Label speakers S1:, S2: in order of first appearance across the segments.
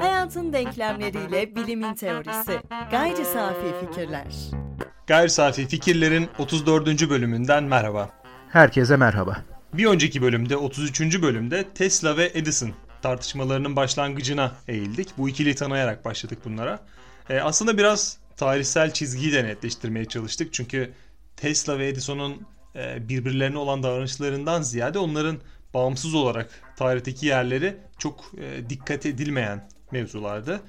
S1: Hayatın denklemleriyle bilimin teorisi. Gayri safi fikirler.
S2: Gayri safi fikirlerin 34. bölümünden merhaba.
S3: Herkese merhaba.
S2: Bir önceki bölümde 33. bölümde Tesla ve Edison tartışmalarının başlangıcına eğildik. Bu ikili tanıyarak başladık bunlara. Ee, aslında biraz tarihsel çizgiyi de netleştirmeye çalıştık. Çünkü Tesla ve Edison'un e, birbirlerine olan davranışlarından ziyade onların bağımsız olarak tarihteki yerleri çok e, dikkat edilmeyen mevzulardı.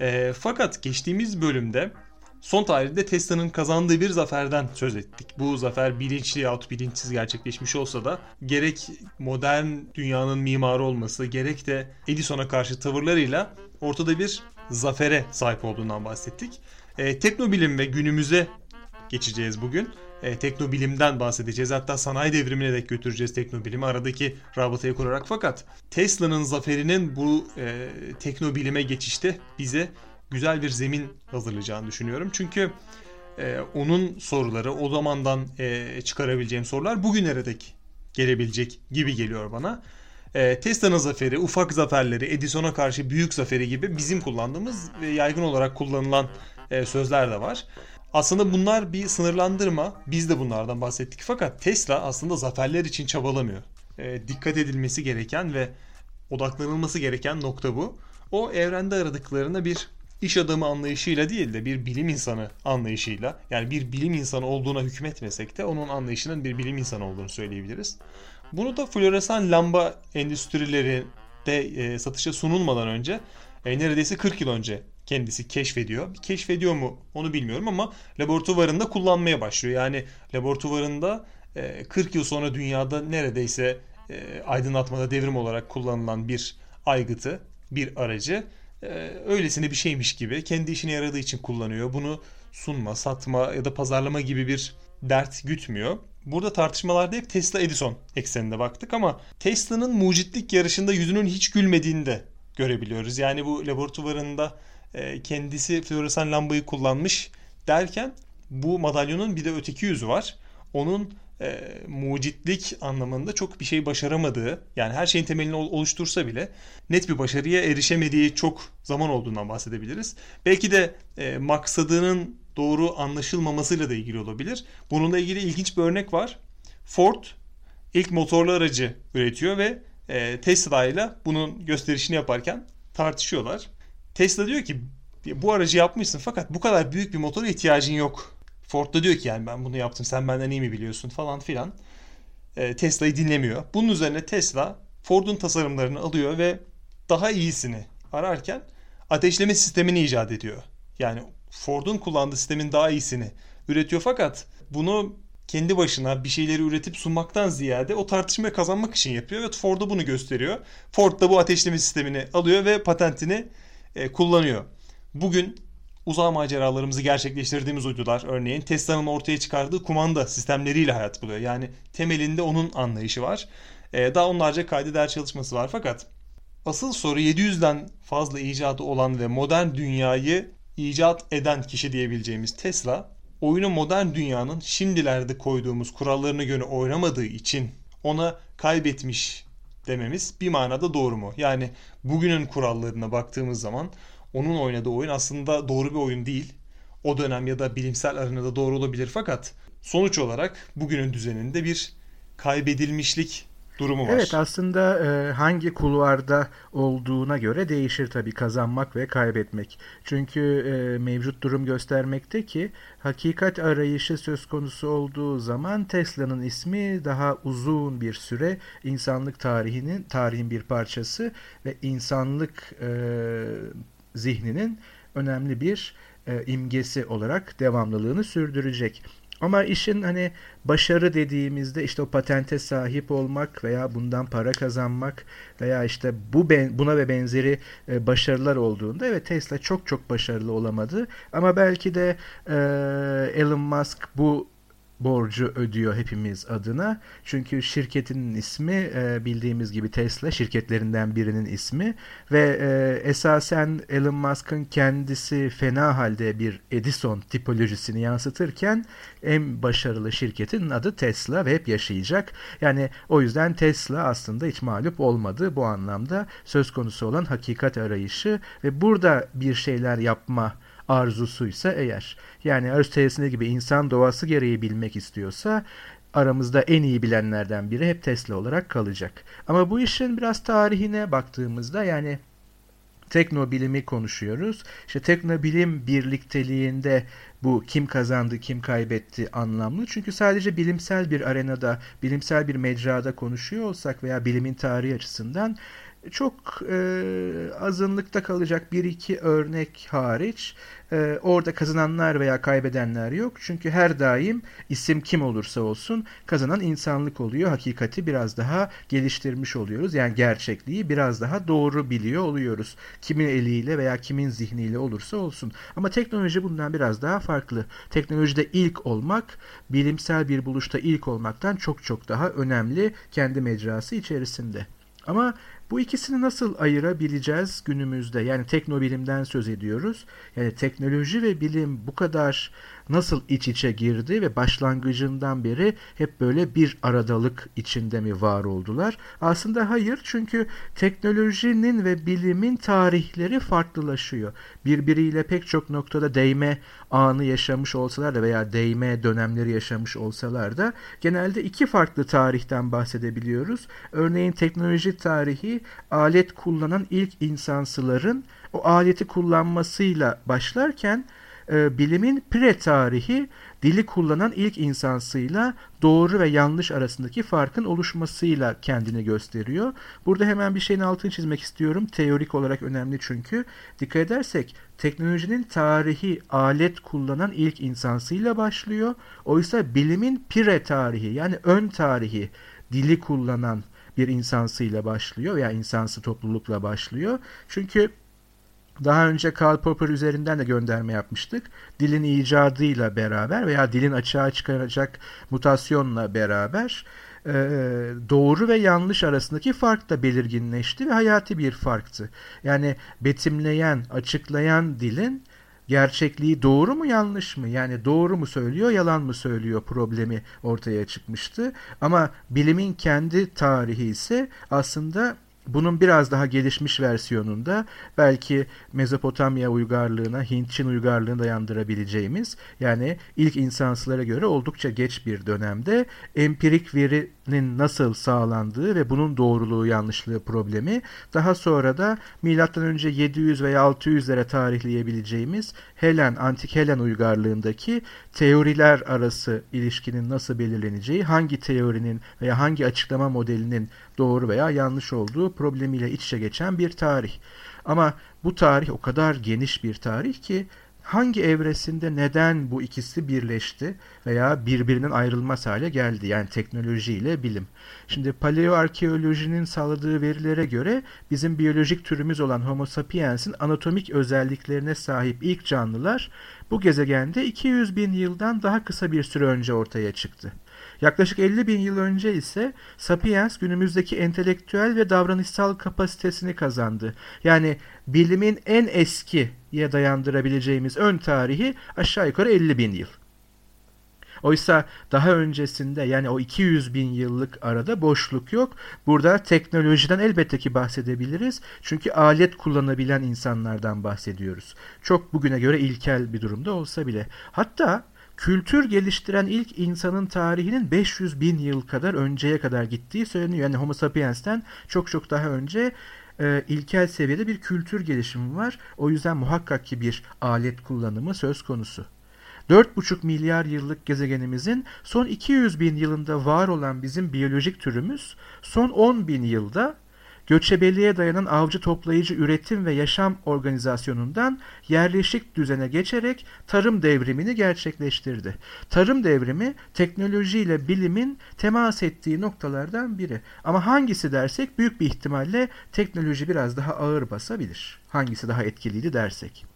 S2: E, fakat geçtiğimiz bölümde son tarihte Tesla'nın kazandığı bir zaferden söz ettik. Bu zafer bilinçli yahut bilinçsiz gerçekleşmiş olsa da gerek modern dünyanın mimarı olması gerek de Edison'a karşı tavırlarıyla ortada bir zafere sahip olduğundan bahsettik. E, teknobilim ve günümüze geçeceğiz bugün e, teknobilimden bahsedeceğiz. Hatta sanayi devrimine dek götüreceğiz teknobilimi aradaki rabıtayı kurarak. Fakat Tesla'nın zaferinin bu e, teknobilime geçişte bize güzel bir zemin hazırlayacağını düşünüyorum. Çünkü e, onun soruları o zamandan e, çıkarabileceğim sorular bugünlere dek gelebilecek gibi geliyor bana. E, Tesla'nın zaferi, ufak zaferleri, Edison'a karşı büyük zaferi gibi bizim kullandığımız ve yaygın olarak kullanılan e, sözler de var. Aslında bunlar bir sınırlandırma. Biz de bunlardan bahsettik. Fakat Tesla aslında zaferler için çabalamıyor. E, dikkat edilmesi gereken ve odaklanılması gereken nokta bu. O evrende aradıklarında bir iş adamı anlayışıyla değil de bir bilim insanı anlayışıyla yani bir bilim insanı olduğuna hükmetmesek de onun anlayışının bir bilim insanı olduğunu söyleyebiliriz. Bunu da floresan lamba endüstrileri de e, satışa sunulmadan önce e, neredeyse 40 yıl önce kendisi keşfediyor. Keşfediyor mu onu bilmiyorum ama laboratuvarında kullanmaya başlıyor. Yani laboratuvarında 40 e, yıl sonra dünyada neredeyse e, aydınlatmada devrim olarak kullanılan bir aygıtı, bir aracı e, öylesine bir şeymiş gibi kendi işine yaradığı için kullanıyor. Bunu sunma, satma ya da pazarlama gibi bir dert gütmüyor. Burada tartışmalarda hep Tesla Edison ekseninde baktık ama Tesla'nın mucitlik yarışında yüzünün hiç gülmediğini de görebiliyoruz. Yani bu laboratuvarında e, kendisi floresan lambayı kullanmış derken bu madalyonun bir de öteki yüzü var. Onun e, mucitlik anlamında çok bir şey başaramadığı yani her şeyin temelini oluştursa bile net bir başarıya erişemediği çok zaman olduğundan bahsedebiliriz. Belki de e, maksadının doğru anlaşılmamasıyla da ilgili olabilir. Bununla ilgili ilginç bir örnek var. Ford ilk motorlu aracı üretiyor ve e, Tesla ile bunun gösterişini yaparken tartışıyorlar. Tesla diyor ki bu aracı yapmışsın fakat bu kadar büyük bir motora ihtiyacın yok. Ford da diyor ki yani ben bunu yaptım sen benden iyi mi biliyorsun falan filan. E, Tesla'yı dinlemiyor. Bunun üzerine Tesla Ford'un tasarımlarını alıyor ve daha iyisini ararken ateşleme sistemini icat ediyor. Yani Ford'un kullandığı sistemin daha iyisini üretiyor fakat bunu kendi başına bir şeyleri üretip sunmaktan ziyade o tartışmayı kazanmak için yapıyor ve Ford'a bunu gösteriyor. Ford da bu ateşleme sistemini alıyor ve patentini e, kullanıyor. Bugün uzay maceralarımızı gerçekleştirdiğimiz uydular örneğin Tesla'nın ortaya çıkardığı kumanda sistemleriyle hayat buluyor. Yani temelinde onun anlayışı var. E, daha onlarca kaydı değer çalışması var fakat asıl soru 700'den fazla icadı olan ve modern dünyayı icat eden kişi diyebileceğimiz Tesla oyunu modern dünyanın şimdilerde koyduğumuz kurallarına göre oynamadığı için ona kaybetmiş dememiz bir manada doğru mu? Yani bugünün kurallarına baktığımız zaman onun oynadığı oyun aslında doğru bir oyun değil. O dönem ya da bilimsel arenada doğru olabilir fakat sonuç olarak bugünün düzeninde bir kaybedilmişlik durumu var.
S3: Evet aslında e, hangi kulvarda olduğuna göre değişir tabii kazanmak ve kaybetmek. Çünkü e, mevcut durum göstermekte ki hakikat arayışı söz konusu olduğu zaman Tesla'nın ismi daha uzun bir süre insanlık tarihinin tarihin bir parçası ve insanlık e, zihninin önemli bir e, imgesi olarak devamlılığını sürdürecek. Ama işin hani başarı dediğimizde işte o patente sahip olmak veya bundan para kazanmak veya işte bu ben, buna ve benzeri e, başarılar olduğunda evet Tesla çok çok başarılı olamadı. Ama belki de e, Elon Musk bu borcu ödüyor hepimiz adına. Çünkü şirketinin ismi e, bildiğimiz gibi Tesla şirketlerinden birinin ismi ve e, esasen Elon Musk'ın kendisi fena halde bir Edison tipolojisini yansıtırken en başarılı şirketin adı Tesla ve hep yaşayacak. Yani o yüzden Tesla aslında hiç mağlup olmadı bu anlamda söz konusu olan hakikat arayışı ve burada bir şeyler yapma arzusuysa eğer yani Aristoteles'in gibi insan doğası gereği bilmek istiyorsa aramızda en iyi bilenlerden biri hep Tesla olarak kalacak. Ama bu işin biraz tarihine baktığımızda yani teknobilimi konuşuyoruz. İşte teknobilim birlikteliğinde bu kim kazandı, kim kaybetti anlamlı. Çünkü sadece bilimsel bir arenada, bilimsel bir mecrada konuşuyor olsak veya bilimin tarihi açısından çok e, azınlıkta kalacak bir iki örnek hariç e, orada kazananlar veya kaybedenler yok. Çünkü her daim isim kim olursa olsun kazanan insanlık oluyor. Hakikati biraz daha geliştirmiş oluyoruz. Yani gerçekliği biraz daha doğru biliyor oluyoruz. Kimin eliyle veya kimin zihniyle olursa olsun. Ama teknoloji bundan biraz daha farklı. Teknolojide ilk olmak bilimsel bir buluşta ilk olmaktan çok çok daha önemli kendi mecrası içerisinde. Ama bu ikisini nasıl ayırabileceğiz günümüzde? Yani teknobilimden söz ediyoruz. Yani teknoloji ve bilim bu kadar nasıl iç içe girdi ve başlangıcından beri hep böyle bir aradalık içinde mi var oldular? Aslında hayır çünkü teknolojinin ve bilimin tarihleri farklılaşıyor. Birbiriyle pek çok noktada değme anı yaşamış olsalar da veya değme dönemleri yaşamış olsalar da genelde iki farklı tarihten bahsedebiliyoruz. Örneğin teknoloji tarihi alet kullanan ilk insansıların o aleti kullanmasıyla başlarken e, bilimin pre tarihi dili kullanan ilk insansıyla doğru ve yanlış arasındaki farkın oluşmasıyla kendini gösteriyor. Burada hemen bir şeyin altını çizmek istiyorum. Teorik olarak önemli çünkü. Dikkat edersek teknolojinin tarihi alet kullanan ilk insansıyla başlıyor. Oysa bilimin pre tarihi yani ön tarihi dili kullanan bir insansıyla başlıyor veya insansı toplulukla başlıyor. Çünkü daha önce Karl Popper üzerinden de gönderme yapmıştık. Dilin icadıyla beraber veya dilin açığa çıkaracak mutasyonla beraber e, doğru ve yanlış arasındaki fark da belirginleşti ve hayati bir farktı. Yani betimleyen, açıklayan dilin gerçekliği doğru mu yanlış mı yani doğru mu söylüyor yalan mı söylüyor problemi ortaya çıkmıştı. Ama bilimin kendi tarihi ise aslında bunun biraz daha gelişmiş versiyonunda belki Mezopotamya uygarlığına, Hint-Çin uygarlığına dayandırabileceğimiz yani ilk insansılara göre oldukça geç bir dönemde empirik verinin nasıl sağlandığı ve bunun doğruluğu yanlışlığı problemi daha sonra da M.Ö. 700 veya 600'lere tarihleyebileceğimiz Helen, Antik Helen uygarlığındaki teoriler arası ilişkinin nasıl belirleneceği, hangi teorinin veya hangi açıklama modelinin doğru veya yanlış olduğu problemiyle iç içe geçen bir tarih. Ama bu tarih o kadar geniş bir tarih ki hangi evresinde neden bu ikisi birleşti veya birbirinden ayrılmaz hale geldi yani teknoloji ile bilim. Şimdi paleoarkeolojinin sağladığı verilere göre bizim biyolojik türümüz olan Homo sapiens'in anatomik özelliklerine sahip ilk canlılar bu gezegende 200 bin yıldan daha kısa bir süre önce ortaya çıktı. Yaklaşık 50 bin yıl önce ise Sapiens günümüzdeki entelektüel ve davranışsal kapasitesini kazandı. Yani bilimin en eskiye dayandırabileceğimiz ön tarihi aşağı yukarı 50 bin yıl. Oysa daha öncesinde yani o 200 bin yıllık arada boşluk yok. Burada teknolojiden elbette ki bahsedebiliriz. Çünkü alet kullanabilen insanlardan bahsediyoruz. Çok bugüne göre ilkel bir durumda olsa bile. Hatta kültür geliştiren ilk insanın tarihinin 500 bin yıl kadar önceye kadar gittiği söyleniyor. Yani Homo sapiens'ten çok çok daha önce e, ilkel seviyede bir kültür gelişimi var. O yüzden muhakkak ki bir alet kullanımı söz konusu. 4,5 milyar yıllık gezegenimizin son 200 bin yılında var olan bizim biyolojik türümüz son 10 bin yılda göçebeliğe dayanan avcı toplayıcı üretim ve yaşam organizasyonundan yerleşik düzene geçerek tarım devrimini gerçekleştirdi. Tarım devrimi teknolojiyle bilimin temas ettiği noktalardan biri. Ama hangisi dersek büyük bir ihtimalle teknoloji biraz daha ağır basabilir. Hangisi daha etkiliydi dersek.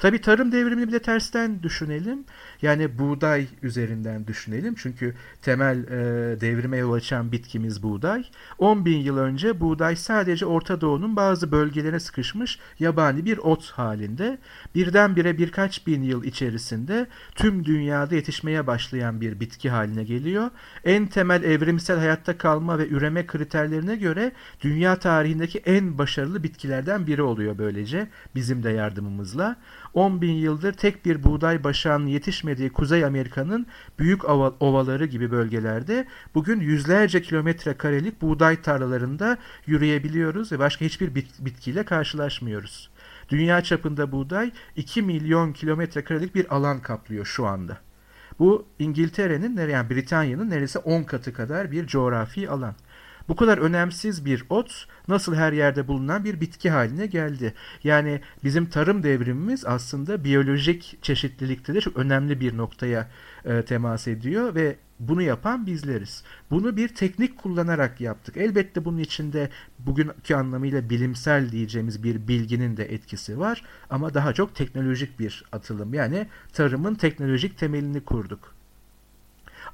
S3: Tabi tarım devrimini bir de tersten düşünelim. Yani buğday üzerinden düşünelim. Çünkü temel e, devrime yol açan bitkimiz buğday. 10 bin yıl önce buğday sadece Orta Doğu'nun bazı bölgelerine sıkışmış yabani bir ot halinde. Birdenbire birkaç bin yıl içerisinde tüm dünyada yetişmeye başlayan bir bitki haline geliyor. En temel evrimsel hayatta kalma ve üreme kriterlerine göre dünya tarihindeki en başarılı bitkilerden biri oluyor böylece bizim de yardımımızla. 10 bin yıldır tek bir buğday başağının yetişmediği Kuzey Amerika'nın büyük ovaları gibi bölgelerde bugün yüzlerce kilometre karelik buğday tarlalarında yürüyebiliyoruz ve başka hiçbir bitkiyle karşılaşmıyoruz. Dünya çapında buğday 2 milyon kilometre karelik bir alan kaplıyor şu anda. Bu İngiltere'nin yani Britanya'nın neredeyse 10 katı kadar bir coğrafi alan. Bu kadar önemsiz bir ot nasıl her yerde bulunan bir bitki haline geldi. Yani bizim tarım devrimimiz aslında biyolojik çeşitlilikte de çok önemli bir noktaya e, temas ediyor ve bunu yapan bizleriz. Bunu bir teknik kullanarak yaptık. Elbette bunun içinde bugünkü anlamıyla bilimsel diyeceğimiz bir bilginin de etkisi var ama daha çok teknolojik bir atılım. Yani tarımın teknolojik temelini kurduk.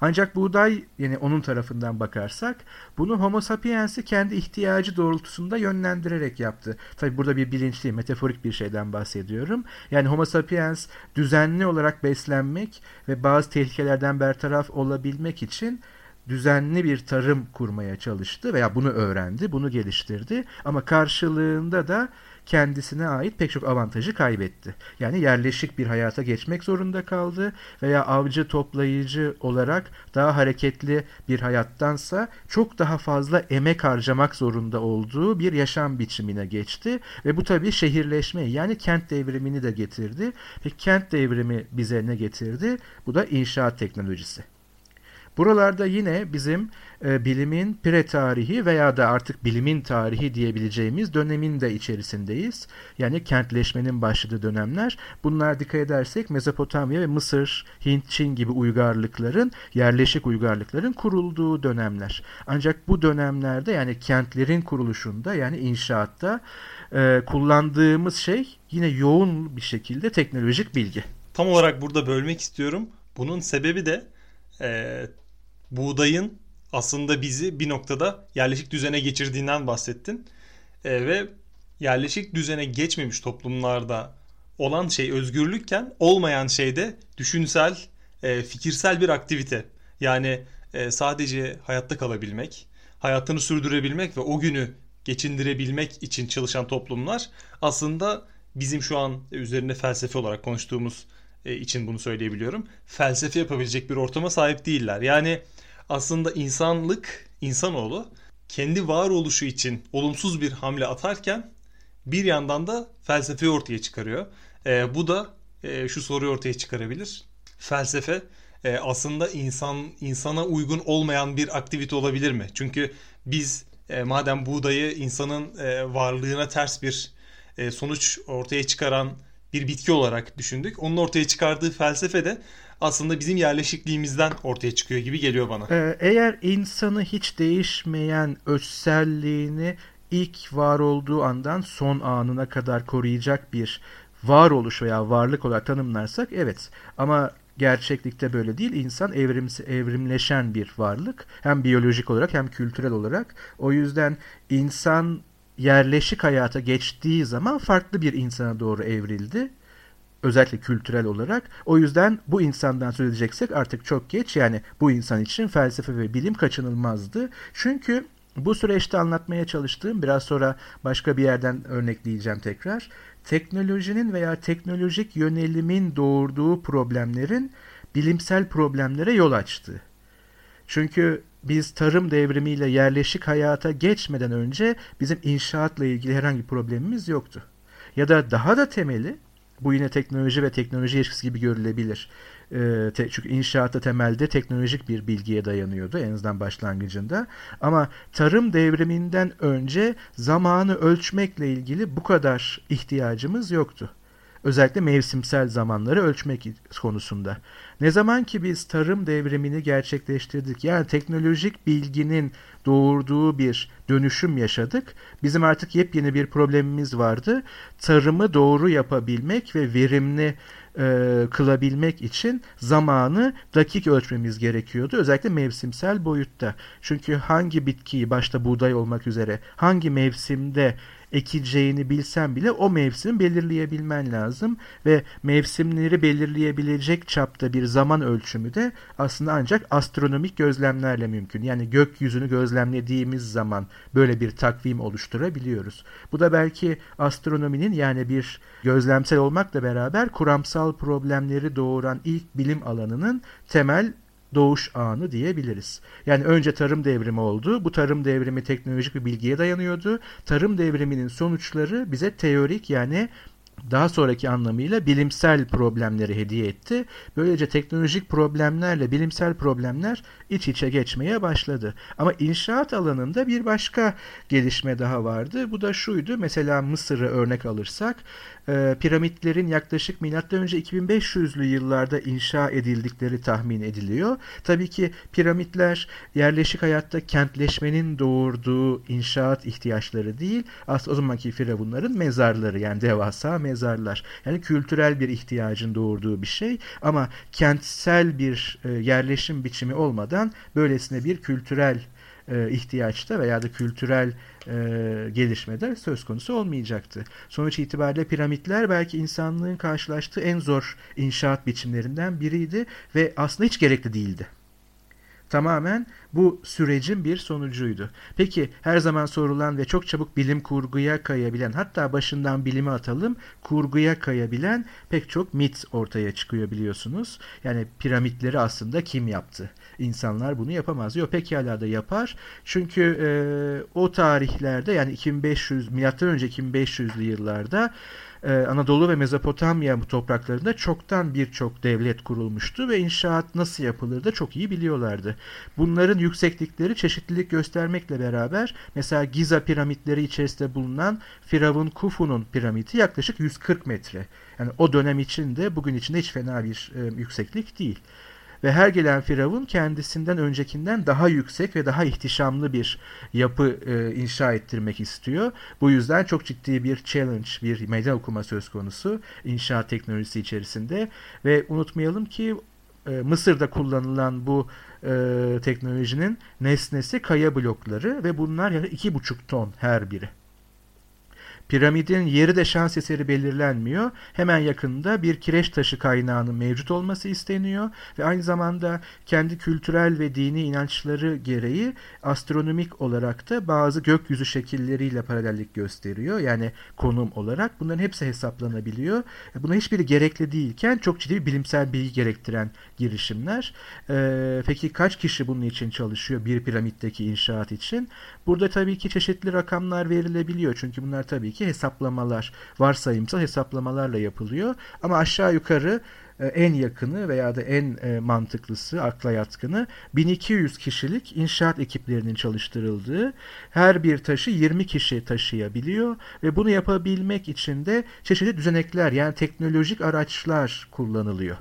S3: Ancak buğday yani onun tarafından bakarsak bunu Homo sapiens'i kendi ihtiyacı doğrultusunda yönlendirerek yaptı. Tabi burada bir bilinçli, metaforik bir şeyden bahsediyorum. Yani Homo sapiens düzenli olarak beslenmek ve bazı tehlikelerden bertaraf olabilmek için düzenli bir tarım kurmaya çalıştı veya bunu öğrendi, bunu geliştirdi ama karşılığında da kendisine ait pek çok avantajı kaybetti. Yani yerleşik bir hayata geçmek zorunda kaldı veya avcı toplayıcı olarak daha hareketli bir hayattansa çok daha fazla emek harcamak zorunda olduğu bir yaşam biçimine geçti ve bu tabii şehirleşmeyi yani kent devrimini de getirdi. Peki kent devrimi bize ne getirdi? Bu da inşaat teknolojisi. Buralarda yine bizim e, bilimin pre tarihi veya da artık bilimin tarihi diyebileceğimiz dönemin de içerisindeyiz. Yani kentleşmenin başladığı dönemler. Bunlar dikkat edersek Mezopotamya ve Mısır, Hint, Çin gibi uygarlıkların, yerleşik uygarlıkların kurulduğu dönemler. Ancak bu dönemlerde yani kentlerin kuruluşunda yani inşaatta e, kullandığımız şey yine yoğun bir şekilde teknolojik bilgi.
S2: Tam olarak burada bölmek istiyorum. Bunun sebebi de e, buğdayın aslında bizi bir noktada yerleşik düzene geçirdiğinden bahsettin. E, ve yerleşik düzene geçmemiş toplumlarda olan şey özgürlükken olmayan şey de düşünsel, e, fikirsel bir aktivite. Yani e, sadece hayatta kalabilmek, hayatını sürdürebilmek ve o günü geçindirebilmek için çalışan toplumlar aslında bizim şu an üzerinde felsefe olarak konuştuğumuz e, için bunu söyleyebiliyorum. Felsefe yapabilecek bir ortama sahip değiller. Yani aslında insanlık, insanoğlu kendi varoluşu için olumsuz bir hamle atarken bir yandan da felsefeyi ortaya çıkarıyor. E, bu da e, şu soruyu ortaya çıkarabilir. Felsefe e, aslında insan insana uygun olmayan bir aktivite olabilir mi? Çünkü biz e, madem buğdayı insanın e, varlığına ters bir e, sonuç ortaya çıkaran bir bitki olarak düşündük. Onun ortaya çıkardığı felsefe de aslında bizim yerleşikliğimizden ortaya çıkıyor gibi geliyor bana.
S3: Ee, eğer insanı hiç değişmeyen özselliğini ilk var olduğu andan son anına kadar koruyacak bir varoluş veya varlık olarak tanımlarsak evet ama gerçeklikte böyle değil. İnsan evrimsi, evrimleşen bir varlık. Hem biyolojik olarak hem kültürel olarak. O yüzden insan yerleşik hayata geçtiği zaman farklı bir insana doğru evrildi. Özellikle kültürel olarak. O yüzden bu insandan söz edeceksek artık çok geç. Yani bu insan için felsefe ve bilim kaçınılmazdı. Çünkü bu süreçte anlatmaya çalıştığım biraz sonra başka bir yerden örnekleyeceğim tekrar. Teknolojinin veya teknolojik yönelimin doğurduğu problemlerin bilimsel problemlere yol açtı. Çünkü biz tarım devrimiyle yerleşik hayata geçmeden önce bizim inşaatla ilgili herhangi bir problemimiz yoktu. Ya da daha da temeli bu yine teknoloji ve teknoloji ilişkisi gibi görülebilir. E, te, çünkü inşaatta temelde teknolojik bir bilgiye dayanıyordu en azından başlangıcında. Ama tarım devriminden önce zamanı ölçmekle ilgili bu kadar ihtiyacımız yoktu. Özellikle mevsimsel zamanları ölçmek konusunda. Ne zaman ki biz tarım devrimini gerçekleştirdik, yani teknolojik bilginin doğurduğu bir dönüşüm yaşadık. Bizim artık yepyeni bir problemimiz vardı. Tarımı doğru yapabilmek ve verimli e, kılabilmek için zamanı dakik ölçmemiz gerekiyordu. Özellikle mevsimsel boyutta. Çünkü hangi bitkiyi başta buğday olmak üzere hangi mevsimde ekeceğini bilsen bile o mevsimi belirleyebilmen lazım ve mevsimleri belirleyebilecek çapta bir zaman ölçümü de aslında ancak astronomik gözlemlerle mümkün. Yani gökyüzünü gözlemlediğimiz zaman böyle bir takvim oluşturabiliyoruz. Bu da belki astronominin yani bir gözlemsel olmakla beraber kuramsal problemleri doğuran ilk bilim alanının temel doğuş anı diyebiliriz. Yani önce tarım devrimi oldu. Bu tarım devrimi teknolojik bir bilgiye dayanıyordu. Tarım devriminin sonuçları bize teorik yani daha sonraki anlamıyla bilimsel problemleri hediye etti. Böylece teknolojik problemlerle bilimsel problemler iç içe geçmeye başladı. Ama inşaat alanında bir başka gelişme daha vardı. Bu da şuydu. Mesela Mısır'ı örnek alırsak e, piramitlerin yaklaşık M.Ö. 2500'lü yıllarda inşa edildikleri tahmin ediliyor. Tabii ki piramitler yerleşik hayatta kentleşmenin doğurduğu inşaat ihtiyaçları değil, aslında o zamanki firavunların mezarları yani devasa mezarlar. Yani kültürel bir ihtiyacın doğurduğu bir şey ama kentsel bir e, yerleşim biçimi olmadan böylesine bir kültürel e, ihtiyaçta veya da kültürel e, gelişmede söz konusu olmayacaktı. Sonuç itibariyle piramitler belki insanlığın karşılaştığı en zor inşaat biçimlerinden biriydi ve aslında hiç gerekli değildi. Tamamen bu sürecin bir sonucuydu. Peki her zaman sorulan ve çok çabuk bilim kurguya kayabilen hatta başından bilimi atalım kurguya kayabilen pek çok mit ortaya çıkıyor biliyorsunuz. Yani piramitleri aslında kim yaptı? İnsanlar bunu yapamaz. Yok pekala da yapar. Çünkü e, o tarihlerde yani 2500 milattan önce 2500'lü yıllarda ee, Anadolu ve Mezopotamya topraklarında çoktan birçok devlet kurulmuştu ve inşaat nasıl yapılır da çok iyi biliyorlardı. Bunların yükseklikleri çeşitlilik göstermekle beraber mesela Giza piramitleri içerisinde bulunan Firavun Kufu'nun piramidi yaklaşık 140 metre. Yani o dönem içinde bugün içinde hiç fena bir e, yükseklik değil. Ve her gelen firavun kendisinden öncekinden daha yüksek ve daha ihtişamlı bir yapı e, inşa ettirmek istiyor. Bu yüzden çok ciddi bir challenge, bir meydan okuma söz konusu inşaat teknolojisi içerisinde. Ve unutmayalım ki e, Mısır'da kullanılan bu e, teknolojinin nesnesi kaya blokları ve bunlar iki buçuk ton her biri. Piramidin yeri de şans eseri belirlenmiyor. Hemen yakında bir kireç taşı kaynağının mevcut olması isteniyor ve aynı zamanda kendi kültürel ve dini inançları gereği astronomik olarak da bazı gökyüzü şekilleriyle paralellik gösteriyor. Yani konum olarak bunların hepsi hesaplanabiliyor. Buna hiçbiri gerekli değilken çok ciddi bir bilimsel bilgi gerektiren girişimler. Ee, peki kaç kişi bunun için çalışıyor bir piramitteki inşaat için? Burada tabii ki çeşitli rakamlar verilebiliyor. Çünkü bunlar tabii ki hesaplamalar, varsayımsal hesaplamalarla yapılıyor. Ama aşağı yukarı e, en yakını veya da en e, mantıklısı, akla yatkını 1200 kişilik inşaat ekiplerinin çalıştırıldığı, her bir taşı 20 kişi taşıyabiliyor ve bunu yapabilmek için de çeşitli düzenekler yani teknolojik araçlar kullanılıyor.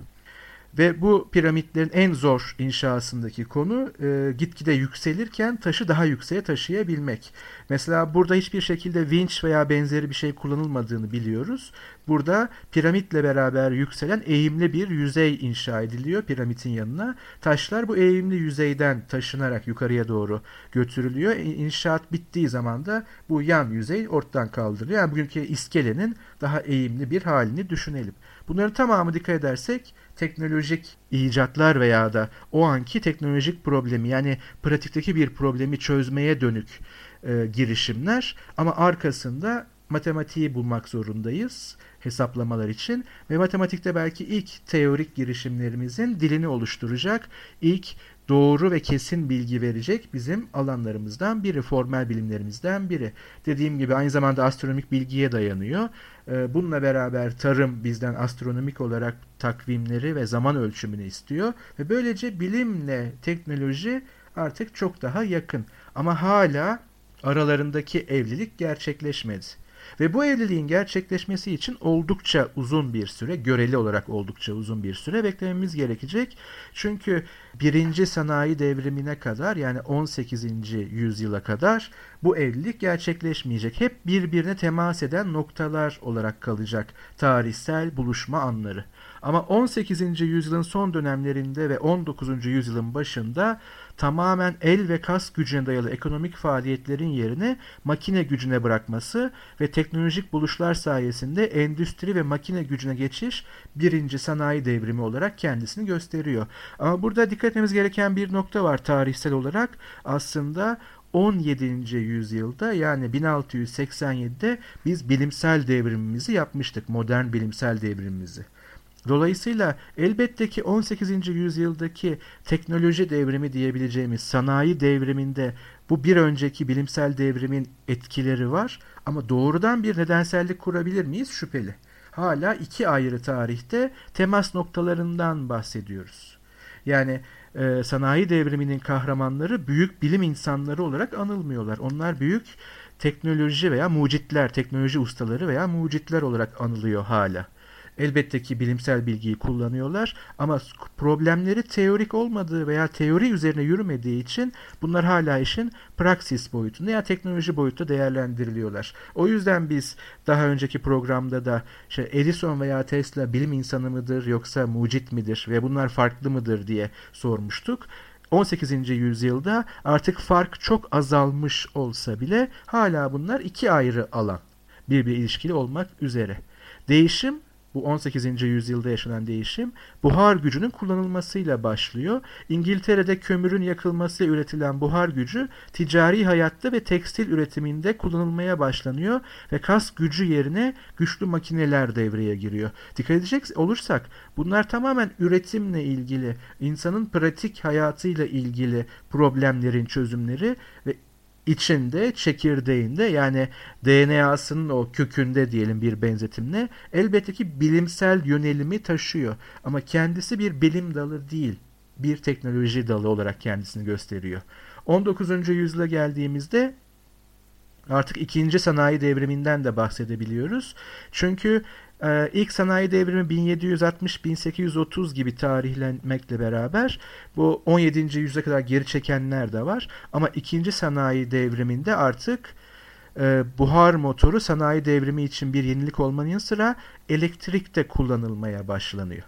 S3: Ve bu piramitlerin en zor inşasındaki konu e, gitgide yükselirken taşı daha yükseğe taşıyabilmek. Mesela burada hiçbir şekilde vinç veya benzeri bir şey kullanılmadığını biliyoruz. Burada piramitle beraber yükselen eğimli bir yüzey inşa ediliyor piramitin yanına. Taşlar bu eğimli yüzeyden taşınarak yukarıya doğru götürülüyor. İnşaat bittiği zaman da bu yan yüzey ortadan kaldırılıyor. Yani bugünkü iskelenin daha eğimli bir halini düşünelim. Bunların tamamı dikkat edersek teknolojik icatlar veya da o anki teknolojik problemi yani pratikteki bir problemi çözmeye dönük e, girişimler. Ama arkasında matematiği bulmak zorundayız hesaplamalar için ve matematikte belki ilk teorik girişimlerimizin dilini oluşturacak ilk doğru ve kesin bilgi verecek bizim alanlarımızdan biri, formel bilimlerimizden biri. Dediğim gibi aynı zamanda astronomik bilgiye dayanıyor. Ee, bununla beraber tarım bizden astronomik olarak takvimleri ve zaman ölçümünü istiyor ve böylece bilimle teknoloji artık çok daha yakın. Ama hala aralarındaki evlilik gerçekleşmedi. Ve bu evliliğin gerçekleşmesi için oldukça uzun bir süre, göreli olarak oldukça uzun bir süre beklememiz gerekecek. Çünkü birinci sanayi devrimine kadar yani 18. yüzyıla kadar bu evlilik gerçekleşmeyecek. Hep birbirine temas eden noktalar olarak kalacak tarihsel buluşma anları. Ama 18. yüzyılın son dönemlerinde ve 19. yüzyılın başında tamamen el ve kas gücüne dayalı ekonomik faaliyetlerin yerine makine gücüne bırakması ve teknolojik buluşlar sayesinde endüstri ve makine gücüne geçiş birinci sanayi devrimi olarak kendisini gösteriyor. Ama burada dikkat etmemiz gereken bir nokta var tarihsel olarak. Aslında 17. yüzyılda yani 1687'de biz bilimsel devrimimizi yapmıştık. Modern bilimsel devrimimizi. Dolayısıyla elbette ki 18. yüzyıldaki teknoloji devrimi diyebileceğimiz sanayi devriminde bu bir önceki bilimsel devrimin etkileri var ama doğrudan bir nedensellik kurabilir miyiz? Şüpheli. Hala iki ayrı tarihte temas noktalarından bahsediyoruz. Yani e, sanayi devriminin kahramanları büyük bilim insanları olarak anılmıyorlar. Onlar büyük teknoloji veya mucitler, teknoloji ustaları veya mucitler olarak anılıyor hala. Elbette ki bilimsel bilgiyi kullanıyorlar ama problemleri teorik olmadığı veya teori üzerine yürümediği için bunlar hala işin praksis boyutunda ya teknoloji boyutta değerlendiriliyorlar. O yüzden biz daha önceki programda da işte Edison veya Tesla bilim insanı mıdır yoksa mucit midir ve bunlar farklı mıdır diye sormuştuk. 18. yüzyılda artık fark çok azalmış olsa bile hala bunlar iki ayrı alan birbiri ilişkili olmak üzere. Değişim bu 18. yüzyılda yaşanan değişim buhar gücünün kullanılmasıyla başlıyor. İngiltere'de kömürün yakılmasıyla üretilen buhar gücü ticari hayatta ve tekstil üretiminde kullanılmaya başlanıyor ve kas gücü yerine güçlü makineler devreye giriyor. Dikkat edecek olursak bunlar tamamen üretimle ilgili, insanın pratik hayatıyla ilgili problemlerin çözümleri ve içinde, çekirdeğinde yani DNA'sının o kökünde diyelim bir benzetimle elbette ki bilimsel yönelimi taşıyor. Ama kendisi bir bilim dalı değil, bir teknoloji dalı olarak kendisini gösteriyor. 19. yüzyıla geldiğimizde artık ikinci sanayi devriminden de bahsedebiliyoruz. Çünkü ee, ilk sanayi devrimi 1760-1830 gibi tarihlenmekle beraber bu 17. yüzyıla kadar geri çekenler de var. Ama ikinci sanayi devriminde artık e, buhar motoru sanayi devrimi için bir yenilik olmanın yanı sıra elektrik de kullanılmaya başlanıyor.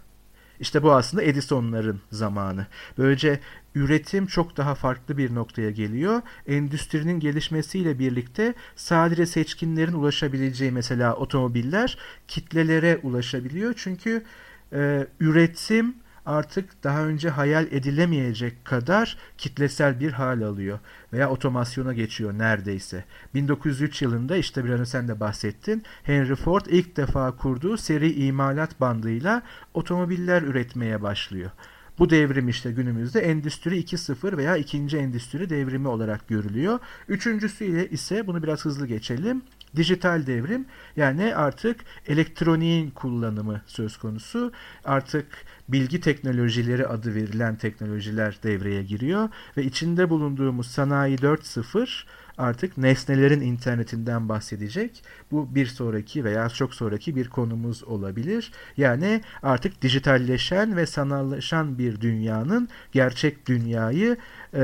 S3: İşte bu aslında Edison'ların zamanı. Böylece üretim çok daha farklı bir noktaya geliyor. Endüstrinin gelişmesiyle birlikte sadece seçkinlerin ulaşabileceği mesela otomobiller kitlelere ulaşabiliyor. Çünkü e, üretim artık daha önce hayal edilemeyecek kadar kitlesel bir hal alıyor veya otomasyona geçiyor neredeyse. 1903 yılında işte bir an sen de bahsettin. Henry Ford ilk defa kurduğu seri imalat bandıyla otomobiller üretmeye başlıyor. Bu devrim işte günümüzde Endüstri 2.0 veya ikinci endüstri devrimi olarak görülüyor. Üçüncüsü ile ise bunu biraz hızlı geçelim. Dijital devrim yani artık elektroniğin kullanımı söz konusu. Artık bilgi teknolojileri adı verilen teknolojiler devreye giriyor ve içinde bulunduğumuz sanayi 4.0 artık nesnelerin internetinden bahsedecek. Bu bir sonraki veya çok sonraki bir konumuz olabilir. Yani artık dijitalleşen ve sanallaşan bir dünyanın gerçek dünyayı e,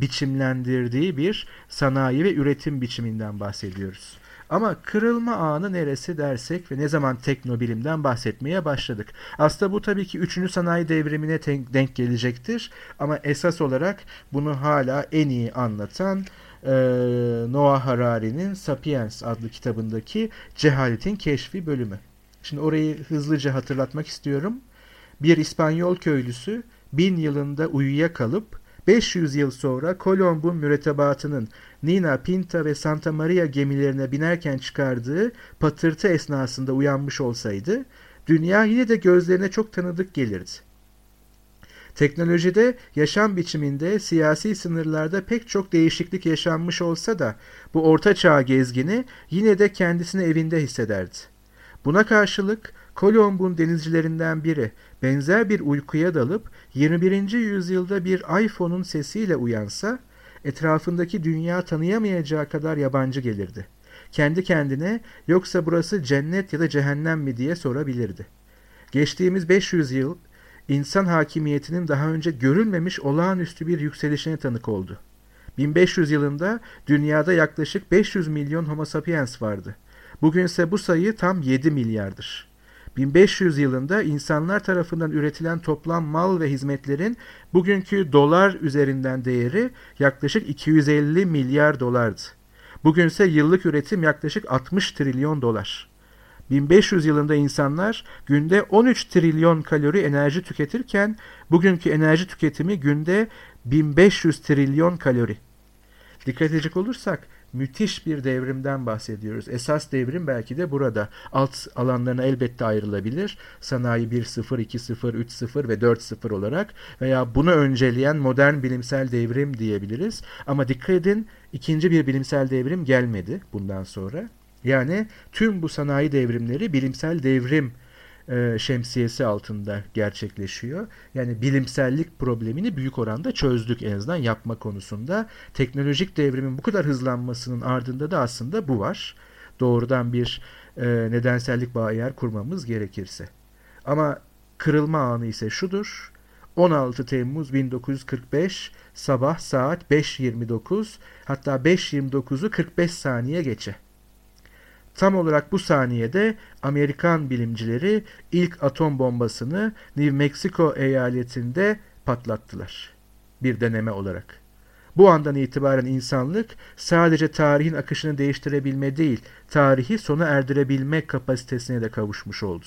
S3: biçimlendirdiği bir sanayi ve üretim biçiminden bahsediyoruz. Ama kırılma anı neresi dersek ve ne zaman teknobilimden bahsetmeye başladık. Aslında bu tabii ki 3. sanayi devrimine denk gelecektir. Ama esas olarak bunu hala en iyi anlatan e, Noah Harari'nin Sapiens adlı kitabındaki Cehaletin Keşfi bölümü. Şimdi orayı hızlıca hatırlatmak istiyorum. Bir İspanyol köylüsü bin yılında uyuya kalıp 500 yıl sonra Kolomb'un mürettebatının Nina, Pinta ve Santa Maria gemilerine binerken çıkardığı patırtı esnasında uyanmış olsaydı, dünya yine de gözlerine çok tanıdık gelirdi. Teknolojide, yaşam biçiminde, siyasi sınırlarda pek çok değişiklik yaşanmış olsa da bu orta çağ gezgini yine de kendisini evinde hissederdi. Buna karşılık Kolomb'un denizcilerinden biri benzer bir uykuya dalıp 21. yüzyılda bir iPhone'un sesiyle uyansa etrafındaki dünya tanıyamayacağı kadar yabancı gelirdi. kendi kendine yoksa burası cennet ya da cehennem mi diye sorabilirdi. Geçtiğimiz 500 yıl insan hakimiyetinin daha önce görülmemiş olağanüstü bir yükselişine tanık oldu. 1500 yılında dünyada yaklaşık 500 milyon homo sapiens vardı. Bugünse bu sayı tam 7 milyardır. 1500 yılında insanlar tarafından üretilen toplam mal ve hizmetlerin bugünkü dolar üzerinden değeri yaklaşık 250 milyar dolardı. Bugünse yıllık üretim yaklaşık 60 trilyon dolar. 1500 yılında insanlar günde 13 trilyon kalori enerji tüketirken bugünkü enerji tüketimi günde 1500 trilyon kalori. Dikkat edecek olursak müthiş bir devrimden bahsediyoruz. Esas devrim belki de burada. Alt alanlarına elbette ayrılabilir. Sanayi 1.0, 2.0, 3.0 ve 4.0 olarak veya bunu önceleyen modern bilimsel devrim diyebiliriz. Ama dikkat edin ikinci bir bilimsel devrim gelmedi bundan sonra. Yani tüm bu sanayi devrimleri bilimsel devrim e, şemsiyesi altında gerçekleşiyor. Yani bilimsellik problemini büyük oranda çözdük en azından yapma konusunda. Teknolojik devrimin bu kadar hızlanmasının ardında da aslında bu var. Doğrudan bir e, nedensellik bağı eğer kurmamız gerekirse. Ama kırılma anı ise şudur. 16 Temmuz 1945 sabah saat 5.29 hatta 5.29'u 45 saniye geçe. Tam olarak bu saniyede Amerikan bilimcileri ilk atom bombasını New Mexico eyaletinde patlattılar. Bir deneme olarak. Bu andan itibaren insanlık sadece tarihin akışını değiştirebilme değil, tarihi sona erdirebilme kapasitesine de kavuşmuş oldu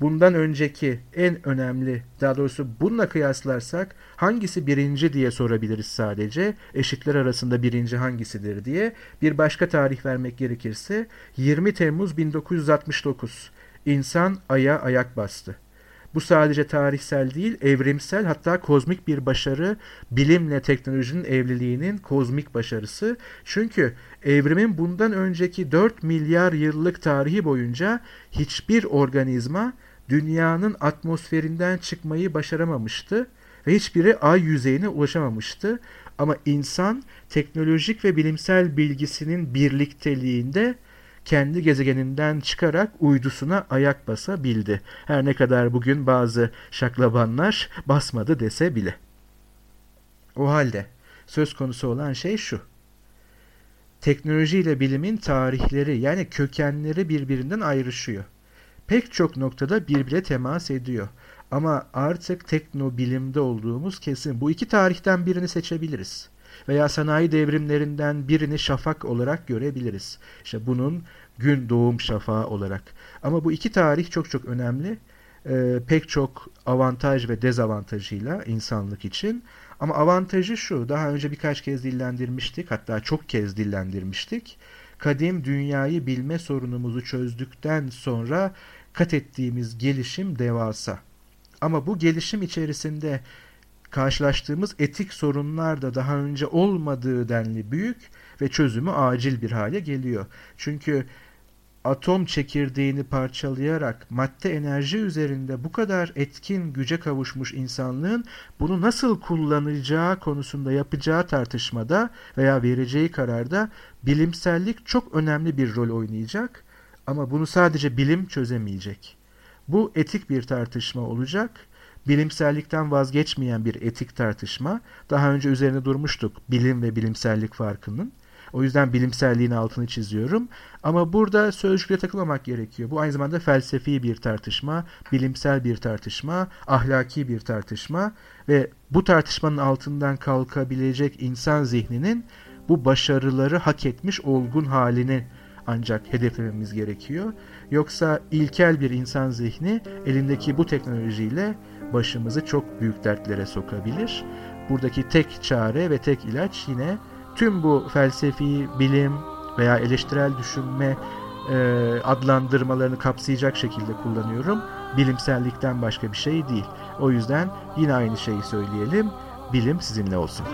S3: bundan önceki en önemli, daha doğrusu bununla kıyaslarsak hangisi birinci diye sorabiliriz sadece. Eşitler arasında birinci hangisidir diye. Bir başka tarih vermek gerekirse 20 Temmuz 1969 insan aya ayak bastı. Bu sadece tarihsel değil, evrimsel hatta kozmik bir başarı, bilimle teknolojinin evliliğinin kozmik başarısı. Çünkü evrimin bundan önceki 4 milyar yıllık tarihi boyunca hiçbir organizma dünyanın atmosferinden çıkmayı başaramamıştı ve hiçbiri ay yüzeyine ulaşamamıştı. Ama insan teknolojik ve bilimsel bilgisinin birlikteliğinde kendi gezegeninden çıkarak uydusuna ayak basabildi. Her ne kadar bugün bazı şaklabanlar basmadı dese bile. O halde söz konusu olan şey şu. Teknoloji ile bilimin tarihleri yani kökenleri birbirinden ayrışıyor pek çok noktada birbirine temas ediyor. Ama artık tekno bilimde olduğumuz kesin. Bu iki tarihten birini seçebiliriz. Veya sanayi devrimlerinden birini şafak olarak görebiliriz. İşte bunun gün doğum şafağı olarak. Ama bu iki tarih çok çok önemli. Ee, pek çok avantaj ve dezavantajıyla insanlık için. Ama avantajı şu, daha önce birkaç kez dillendirmiştik, hatta çok kez dillendirmiştik kadim dünyayı bilme sorunumuzu çözdükten sonra kat ettiğimiz gelişim devasa. Ama bu gelişim içerisinde karşılaştığımız etik sorunlar da daha önce olmadığı denli büyük ve çözümü acil bir hale geliyor. Çünkü atom çekirdeğini parçalayarak madde enerji üzerinde bu kadar etkin güce kavuşmuş insanlığın bunu nasıl kullanacağı konusunda yapacağı tartışmada veya vereceği kararda bilimsellik çok önemli bir rol oynayacak ama bunu sadece bilim çözemeyecek. Bu etik bir tartışma olacak. Bilimsellikten vazgeçmeyen bir etik tartışma. Daha önce üzerine durmuştuk bilim ve bilimsellik farkının. O yüzden bilimselliğin altını çiziyorum. Ama burada sözcüklere takılmamak gerekiyor. Bu aynı zamanda felsefi bir tartışma, bilimsel bir tartışma, ahlaki bir tartışma ve bu tartışmanın altından kalkabilecek insan zihninin bu başarıları hak etmiş olgun halini ancak hedeflememiz gerekiyor. Yoksa ilkel bir insan zihni elindeki bu teknolojiyle başımızı çok büyük dertlere sokabilir. Buradaki tek çare ve tek ilaç yine tüm bu felsefi, bilim veya eleştirel düşünme e, adlandırmalarını kapsayacak şekilde kullanıyorum. Bilimsellikten başka bir şey değil. O yüzden yine aynı şeyi söyleyelim. Bilim sizinle olsun.